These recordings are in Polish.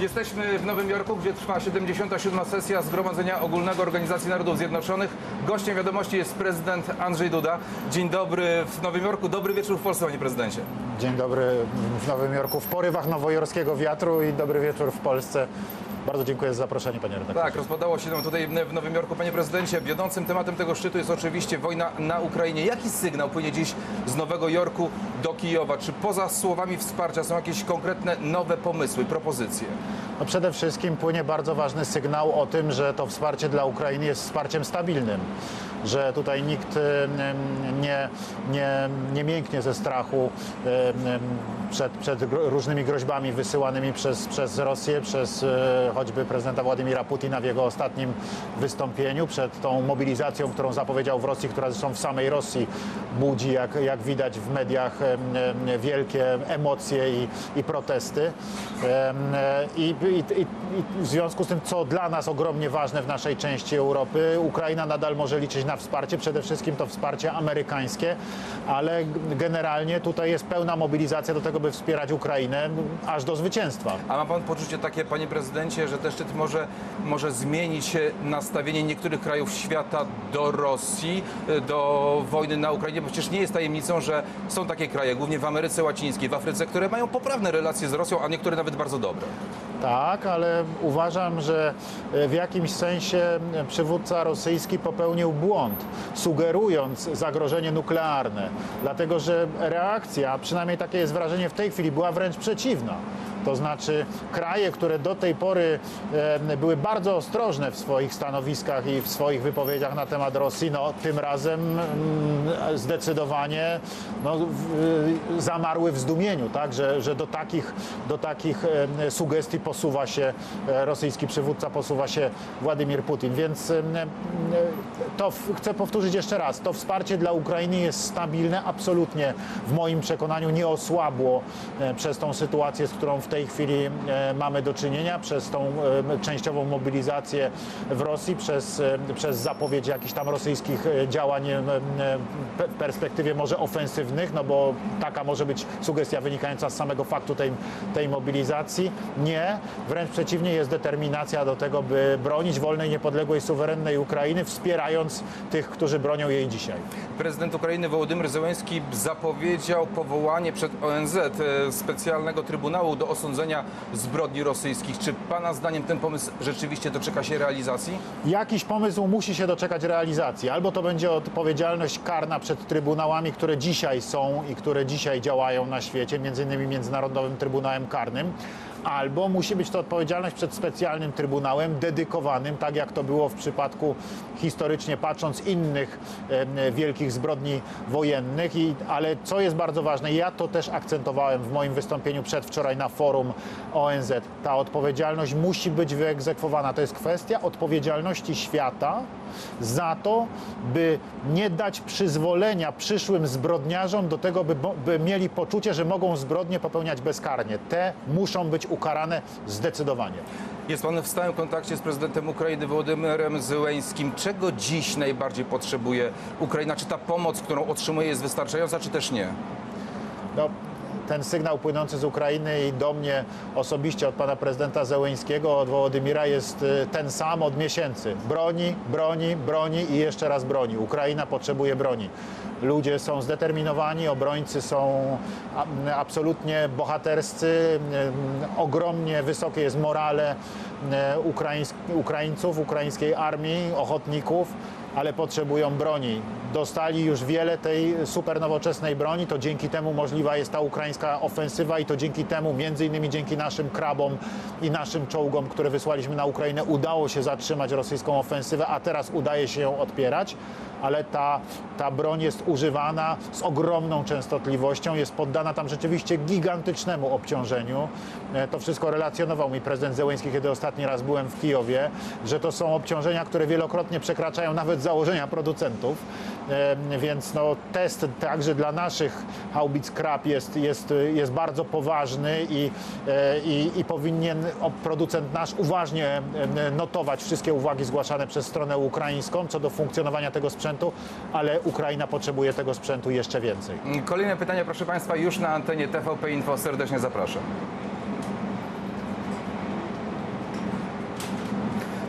Jesteśmy w Nowym Jorku, gdzie trwa 77. sesja Zgromadzenia Ogólnego Organizacji Narodów Zjednoczonych. Gościem wiadomości jest prezydent Andrzej Duda. Dzień dobry w Nowym Jorku, dobry wieczór w Polsce, panie prezydencie. Dzień dobry w Nowym Jorku, w porywach nowojorskiego wiatru i dobry wieczór w Polsce. Bardzo dziękuję za zaproszenie, panie redaktorze. Tak, rozpadało się nam tutaj w Nowym Jorku. Panie prezydencie, wiodącym tematem tego szczytu jest oczywiście wojna na Ukrainie. Jaki sygnał płynie dziś z Nowego Jorku do Kijowa? Czy poza słowami wsparcia są jakieś konkretne nowe pomysły, propozycje? No przede wszystkim płynie bardzo ważny sygnał o tym, że to wsparcie dla Ukrainy jest wsparciem stabilnym, że tutaj nikt nie, nie, nie mięknie ze strachu przed, przed różnymi groźbami wysyłanymi przez, przez Rosję, przez e, choćby prezydenta Władimira Putina w jego ostatnim wystąpieniu, przed tą mobilizacją, którą zapowiedział w Rosji, która zresztą w samej Rosji budzi, jak, jak widać w mediach, em, em, wielkie emocje i, i protesty. E, I, i, i, w związku z tym, co dla nas ogromnie ważne w naszej części Europy, Ukraina nadal może liczyć na wsparcie, przede wszystkim to wsparcie amerykańskie, ale generalnie tutaj jest pełna mobilizacja do tego, by wspierać Ukrainę aż do zwycięstwa. A ma pan poczucie takie, panie prezydencie, że ten szczyt może, może zmienić nastawienie niektórych krajów świata do Rosji, do wojny na Ukrainie? Bo przecież nie jest tajemnicą, że są takie kraje, głównie w Ameryce Łacińskiej, w Afryce, które mają poprawne relacje z Rosją, a niektóre nawet bardzo dobre. Tak, ale uważam, że e, w jakimś sensie przywódca rosyjski popełnił błąd, sugerując zagrożenie nuklearne, dlatego że reakcja, przynajmniej takie jest wrażenie w tej chwili, była wręcz przeciwna. To znaczy kraje, które do tej pory były bardzo ostrożne w swoich stanowiskach i w swoich wypowiedziach na temat Rosji, no tym razem mm, zdecydowanie no, zamarły w zdumieniu, tak, że, że do takich, do takich sugestii posuwa się e, rosyjski przywódca, posuwa się Władimir Putin. Więc to chcę powtórzyć jeszcze raz, to wsparcie dla Ukrainy jest stabilne, absolutnie w moim przekonaniu nie osłabło e, przez tą sytuację, z którą w tej chwili e, mamy do czynienia, przez tą częściową mobilizację w Rosji, przez, przez zapowiedź jakichś tam rosyjskich działań w perspektywie może ofensywnych, no bo taka może być sugestia wynikająca z samego faktu tej, tej mobilizacji. Nie, wręcz przeciwnie, jest determinacja do tego, by bronić wolnej, niepodległej, suwerennej Ukrainy, wspierając tych, którzy bronią jej dzisiaj. Prezydent Ukrainy Wołodymyr Zełenski zapowiedział powołanie przed ONZ e, specjalnego trybunału do osądzenia zbrodni rosyjskich. Czy pana zdaniem ten pomysł rzeczywiście doczeka się realizacji? Jakiś pomysł musi się doczekać realizacji. Albo to będzie odpowiedzialność karna przed trybunałami, które dzisiaj są i które dzisiaj działają na świecie, między innymi Międzynarodowym Trybunałem Karnym, albo musi być to odpowiedzialność przed specjalnym trybunałem dedykowanym, tak jak to było w przypadku historycznie patrząc innych wielkich zbrodni wojennych. I, ale co jest bardzo ważne, ja to też akcentowałem w moim wystąpieniu przedwczoraj na forum ONZ. Ta odpowiedzialność musi być wyegzekwowana. To jest kwestia odpowiedzialności świata za to, by nie dać przyzwolenia przyszłym zbrodniarzom do tego, by, by mieli poczucie, że mogą zbrodnie popełniać bezkarnie. Te muszą być ukarane zdecydowanie. Jest pan w stałym kontakcie z prezydentem Ukrainy Wołodymyrem Zełenskim. Czego dziś najbardziej potrzebuje Ukraina? Czy ta pomoc, którą otrzymuje jest wystarczająca, czy też nie? No, ten sygnał płynący z Ukrainy i do mnie osobiście od pana prezydenta Zełeńskiego, od Wołodymira jest y, ten sam od miesięcy. Broni, broni, broni i jeszcze raz broni. Ukraina potrzebuje broni. Ludzie są zdeterminowani, obrońcy są absolutnie bohaterscy, y, ogromnie wysokie jest morale y, Ukraińców, ukraińskiej armii, ochotników ale potrzebują broni. Dostali już wiele tej super nowoczesnej broni, to dzięki temu możliwa jest ta ukraińska ofensywa i to dzięki temu, między innymi dzięki naszym krabom i naszym czołgom, które wysłaliśmy na Ukrainę, udało się zatrzymać rosyjską ofensywę, a teraz udaje się ją odpierać, ale ta, ta broń jest używana z ogromną częstotliwością, jest poddana tam rzeczywiście gigantycznemu obciążeniu. E, To wszystko relacjonował mi prezydent Zełenski, kiedy ostatni raz byłem w Kijowie, że to są obciążenia, które wielokrotnie przekraczają nawet założenia producentów. Więc no, test także dla naszych haubic krab jest, jest, jest bardzo poważny i, e, i, i powinien producent nasz uważnie notować wszystkie uwagi zgłaszane przez stronę ukraińską co do funkcjonowania tego sprzętu, ale Ukraina potrzebuje tego sprzętu jeszcze więcej. Kolejne pytanie, proszę Państwa, już na antenie TVP Info. Serdecznie zapraszam.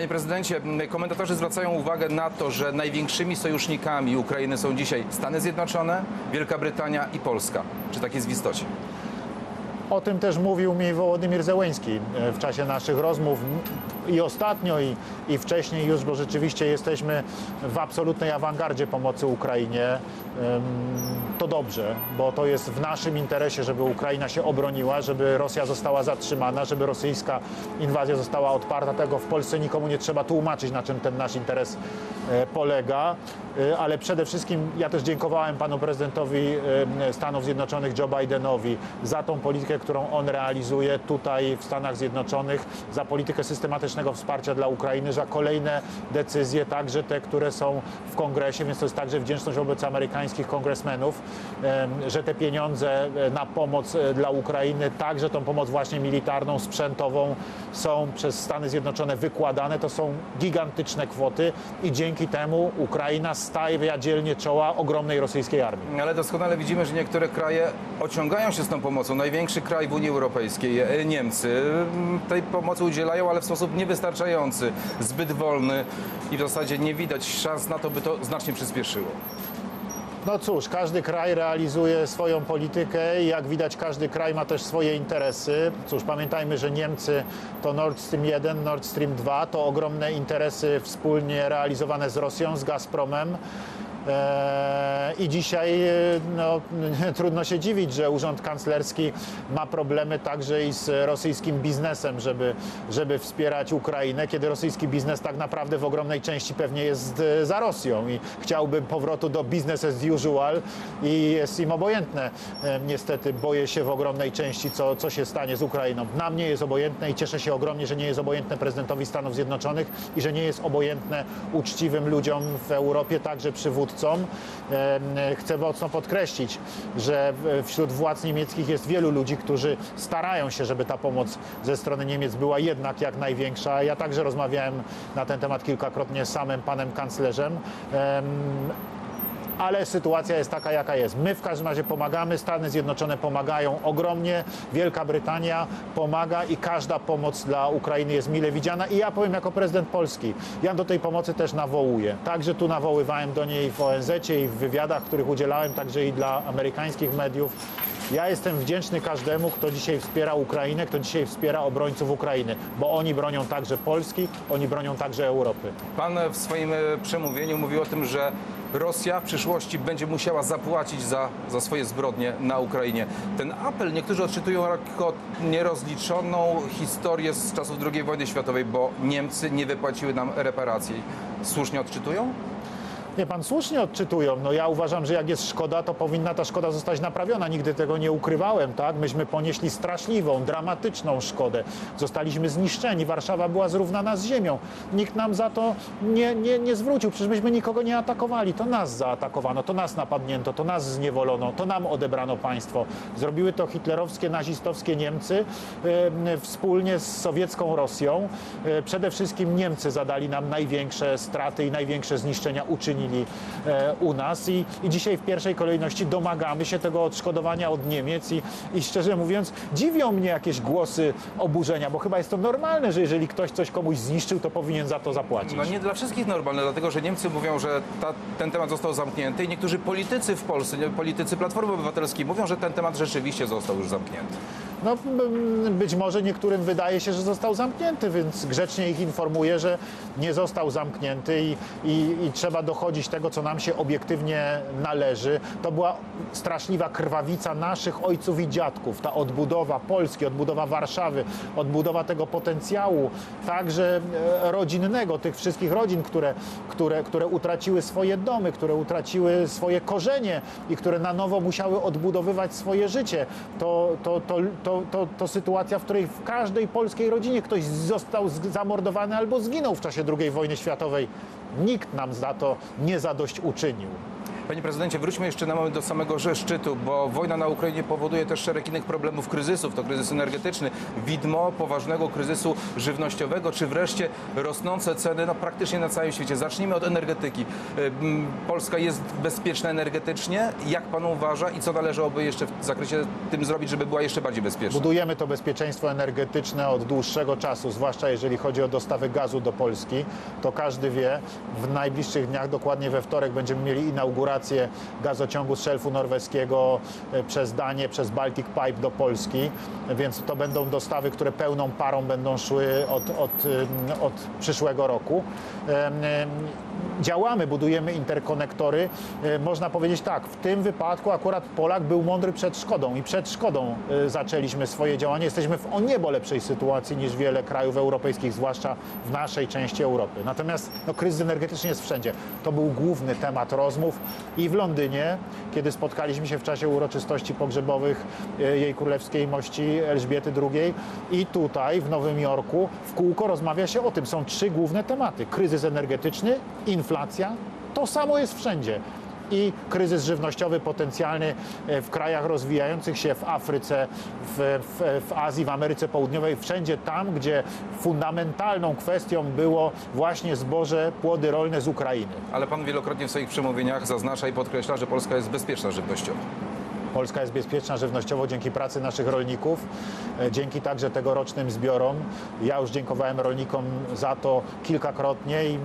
Panie prezydencie, komentatorzy zwracają uwagę na to, że największymi sojusznikami Ukrainy są dzisiaj Stany Zjednoczone, Wielka Brytania i Polska. Czy tak jest w istocie? O tym też mówił mi Wołodymir Zełęński e, w czasie naszych rozmów i ostatnio, i, i wcześniej już, bo rzeczywiście jesteśmy w absolutnej awangardzie pomocy Ukrainie. To dobrze, bo to jest w naszym interesie, żeby Ukraina się obroniła, żeby Rosja została zatrzymana, żeby rosyjska inwazja została odparta. Tego w Polsce nikomu nie trzeba tłumaczyć, na czym ten nasz interes e, polega. E, Ale przede wszystkim ja też dziękowałem panu prezydentowi e, Stanów Zjednoczonych Joe Bidenowi za tą politykę, którą on realizuje tutaj w Stanach Zjednoczonych, za politykę systematycznego wsparcia dla Ukrainy, za kolejne decyzje, także te, które są w kongresie, więc to jest także wdzięczność wobec amerykańskich kongresmenów, że te pieniądze e, na pomoc e, dla Ukrainy, także tą pomoc właśnie militarną, sprzętową są przez Stany Zjednoczone wykładane. To są gigantyczne kwoty i dzięki temu Ukraina stawia dzielnie czoła ogromnej rosyjskiej armii. Ale doskonale widzimy, że niektóre kraje ociągają się z tą pomocą. Największy kraj w Unii Europejskiej, e, Niemcy, m, tej pomocy udzielają, ale w sposób niewystarczający, zbyt wolny i w zasadzie nie widać szans na to, by to znacznie przyspieszyło. No cóż, każdy kraj realizuje swoją politykę i jak widać każdy kraj ma też swoje interesy. Cóż, pamiętajmy, że Niemcy to Nord Stream 1, Nord Stream 2 to ogromne interesy wspólnie realizowane z Rosją, z Gazpromem. Eee, I dzisiaj e, no, trudno się dziwić, że Urząd Kanclerski ma problemy także i z rosyjskim biznesem, żeby, żeby wspierać Ukrainę, kiedy rosyjski biznes tak naprawdę w ogromnej części pewnie jest e, za Rosją i chciałby powrotu do business as usual i jest im obojętne. E, Niestety boję się w ogromnej części, co, co się stanie z Ukrainą. Nam nie jest obojętne i cieszę się ogromnie, że nie jest obojętne prezydentowi Stanów Zjednoczonych i że nie jest obojętne uczciwym ludziom w Europie, także przywódcom. E, Chcę mocno podkreślić, że wśród władz niemieckich jest wielu ludzi, którzy starają się, żeby ta pomoc ze strony Niemiec była jednak jak największa. Ja także rozmawiałem na ten temat kilkakrotnie z samym panem kanclerzem. Ale sytuacja jest taka, jaka jest. My w każdym razie pomagamy, Stany Zjednoczone pomagają ogromnie, Wielka Brytania pomaga i każda pomoc dla Ukrainy jest mile widziana. I ja powiem jako prezydent Polski, ja do tej pomocy też nawołuję. Także tu nawoływałem do niej w ONZ i w wywiadach, których udzielałem, także i dla amerykańskich mediów. Ja jestem wdzięczny każdemu, kto dzisiaj wspiera Ukrainę, kto dzisiaj wspiera obrońców Ukrainy, bo oni bronią także Polski, oni bronią także Europy. Pan w swoim e, przemówieniu mówił o tym, że Rosja w przyszłości będzie musiała zapłacić za, za swoje zbrodnie na Ukrainie. Ten apel niektórzy odczytują jako nierozliczoną historię z czasów II wojny światowej, bo Niemcy nie wypłaciły nam reparacji. Słusznie odczytują? Nie, pan słusznie odczytują. No ja uważam, że jak jest szkoda, to powinna ta szkoda zostać naprawiona. Nigdy tego nie ukrywałem, tak? Myśmy ponieśli straszliwą, dramatyczną szkodę. Zostaliśmy zniszczeni. Warszawa była zrównana z ziemią. Nikt nam za to nie, nie, nie zwrócił. Przecież myśmy nikogo nie atakowali. To nas zaatakowano, to nas napadnięto, to nas zniewolono, to nam odebrano państwo. Zrobiły to hitlerowskie, nazistowskie Niemcy e, wspólnie z sowiecką Rosją. E, przede wszystkim Niemcy zadali nam największe straty i największe zniszczenia uczynili e, u nas i, i dzisiaj w pierwszej kolejności domagamy się tego odszkodowania od Niemiec i, i szczerze mówiąc dziwią mnie jakieś głosy oburzenia, bo chyba jest to normalne, że jeżeli ktoś coś komuś zniszczył, to powinien za to zapłacić. No nie dla wszystkich normalne, dlatego że Niemcy mówią, że ta, ten temat został zamknięty i niektórzy politycy w Polsce, politycy Platformy Obywatelskiej mówią, że ten temat rzeczywiście został już zamknięty. No, m, być może niektórym wydaje się, że został zamknięty, więc grzecznie ich informuję, że nie został zamknięty i, i, i trzeba dochodzić tego, co nam się obiektywnie należy. To była straszliwa krwawica naszych ojców i dziadków. Ta odbudowa Polski, odbudowa Warszawy, odbudowa tego potencjału, także e, rodzinnego, tych wszystkich rodzin, które, które, które utraciły swoje domy, które utraciły swoje korzenie i które na nowo musiały odbudowywać swoje życie. To, to, to, to, to, to sytuacja, w której w każdej polskiej rodzinie ktoś został zamordowany albo zginął w czasie II wojny światowej. Nikt nam za to nie zadośćuczynił. Panie prezydencie, wróćmy jeszcze na moment do samego szczytu, bo wojna na Ukrainie powoduje też szereg innych problemów, kryzysów. To kryzys energetyczny, widmo poważnego kryzysu żywnościowego, czy wreszcie rosnące ceny no, praktycznie na całym świecie. Zacznijmy od energetyki. Polska jest bezpieczna energetycznie. Jak pan uważa i co należałoby jeszcze w zakresie tym zrobić, żeby była jeszcze bardziej bezpieczna? Budujemy to bezpieczeństwo energetyczne od dłuższego czasu, zwłaszcza jeżeli chodzi o dostawy gazu do Polski. To każdy wie, w najbliższych dniach, dokładnie we wtorek, będziemy mieli inaugurację gazociągu z szelfu norweskiego e, przez Danię, przez Baltic Pipe do Polski, więc to będą dostawy, które pełną parą będą szły od, od, ym, od przyszłego roku. Działamy, budujemy interkonektory. E, Można powiedzieć tak, w tym wypadku akurat Polak był mądry przed szkodą i przed szkodą e, zaczęliśmy swoje działanie. Jesteśmy w o niebo lepszej sytuacji niż wiele krajów europejskich, zwłaszcza w naszej części Europy. Natomiast no, kryzys energetyczny jest wszędzie. To był główny temat rozmów i w Londynie, kiedy spotkaliśmy się w czasie uroczystości pogrzebowych e, jej królewskiej mości Elżbiety II i tutaj w Nowym Jorku w kółko rozmawia się o tym. Są trzy główne tematy. Kryzys energetyczny, inflacja, to samo jest wszędzie. I kryzys żywnościowy potencjalny e, w krajach rozwijających się, w Afryce, w, w, w Azji, w Ameryce Południowej, wszędzie tam, gdzie fundamentalną kwestią było właśnie zboże, płody rolne z Ukrainy. Ale pan wielokrotnie w swoich przemówieniach zaznacza i podkreśla, że Polska jest bezpieczna żywnościowo. Polska jest bezpieczna żywnościowo dzięki pracy naszych rolników, e, dzięki także tegorocznym zbiorom. Ja już dziękowałem rolnikom za to kilkakrotnie i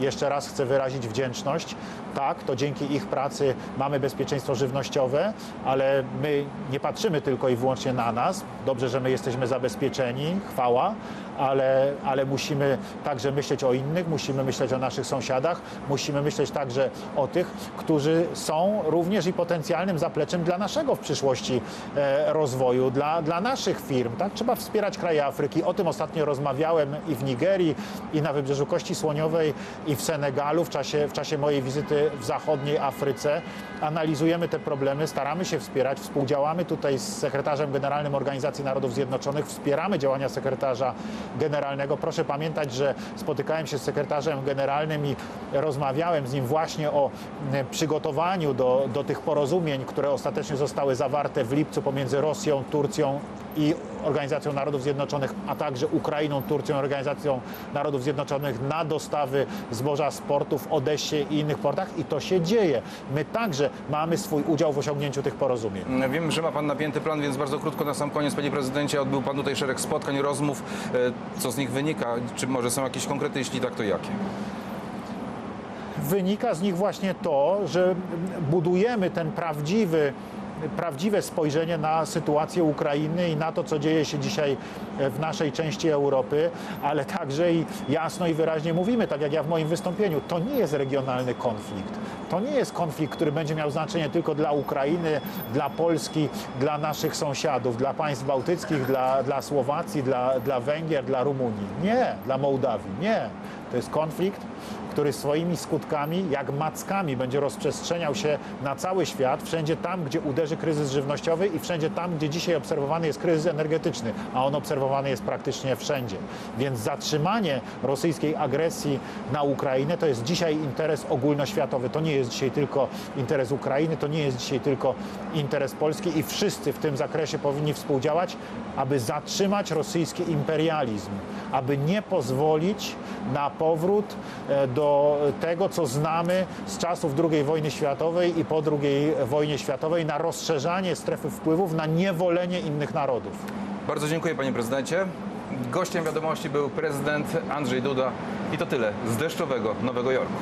jeszcze raz chcę wyrazić wdzięczność. Tak, to dzięki ich pracy mamy bezpieczeństwo żywnościowe, ale my nie patrzymy tylko i wyłącznie na nas. Dobrze, że my jesteśmy zabezpieczeni, chwała, ale, ale musimy także myśleć o innych, musimy myśleć o naszych sąsiadach, musimy myśleć także o tych, którzy są również i potencjalnym zapleczem dla naszego w przyszłości e, rozwoju, dla, dla naszych firm. Tak? Trzeba wspierać kraje Afryki. O tym ostatnio rozmawiałem i w Nigerii, i na Wybrzeżu Kości Słoniowej, i w Senegalu w czasie, w czasie mojej wizyty w zachodniej Afryce. Analizujemy te problemy, staramy się wspierać, współdziałamy tutaj z sekretarzem generalnym Organizacji Narodów Zjednoczonych, wspieramy działania sekretarza generalnego. Proszę pamiętać, że spotykałem się z sekretarzem generalnym i rozmawiałem z nim właśnie o przygotowaniu do, do tych porozumień, które ostatecznie zostały zawarte w lipcu pomiędzy Rosją, Turcją i Organizacją Narodów Zjednoczonych, a także Ukrainą, Turcją, Organizacją Narodów Zjednoczonych na dostawy zboża z portów w Odessie i innych portach i to się dzieje. My także mamy swój udział w osiągnięciu tych porozumień. Wiem, że ma Pan napięty plan, więc bardzo krótko na sam koniec, Panie Prezydencie, odbył Pan tutaj szereg spotkań, rozmów. E, Co z nich wynika? Czy może są jakieś konkrety? Jeśli tak, to jakie? Wynika z nich właśnie to, że budujemy ten prawdziwy, prawdziwe spojrzenie na sytuację Ukrainy i na to, co dzieje się dzisiaj w naszej części Europy, ale także i jasno i wyraźnie mówimy, tak jak ja w moim wystąpieniu, to nie jest regionalny konflikt. To nie jest konflikt, który będzie miał znaczenie tylko dla Ukrainy, dla Polski, dla naszych sąsiadów, dla państw bałtyckich, dla, dla Słowacji, dla, dla Węgier, dla Rumunii. Nie, dla Mołdawii. Nie. To jest konflikt, który swoimi skutkami, jak mackami, będzie rozprzestrzeniał się na cały świat, wszędzie tam, gdzie uderzy kryzys żywnościowy i wszędzie tam, gdzie dzisiaj obserwowany jest kryzys energetyczny, a on obserwowany jest praktycznie wszędzie. Więc zatrzymanie rosyjskiej agresji na Ukrainę to jest dzisiaj interes ogólnoświatowy. To nie jest dzisiaj tylko interes Ukrainy, to nie jest dzisiaj tylko interes Polski i wszyscy w tym zakresie powinni współdziałać, aby zatrzymać rosyjski imperializm, aby nie pozwolić na powrót e, do tego, co znamy z czasów II wojny światowej i po II wojnie światowej, na rozszerzanie strefy wpływów, na niewolenie innych narodów. Bardzo dziękuję, Panie Prezydencie. Gościem wiadomości był prezydent Andrzej Duda. I to tyle z deszczowego Nowego Jorku.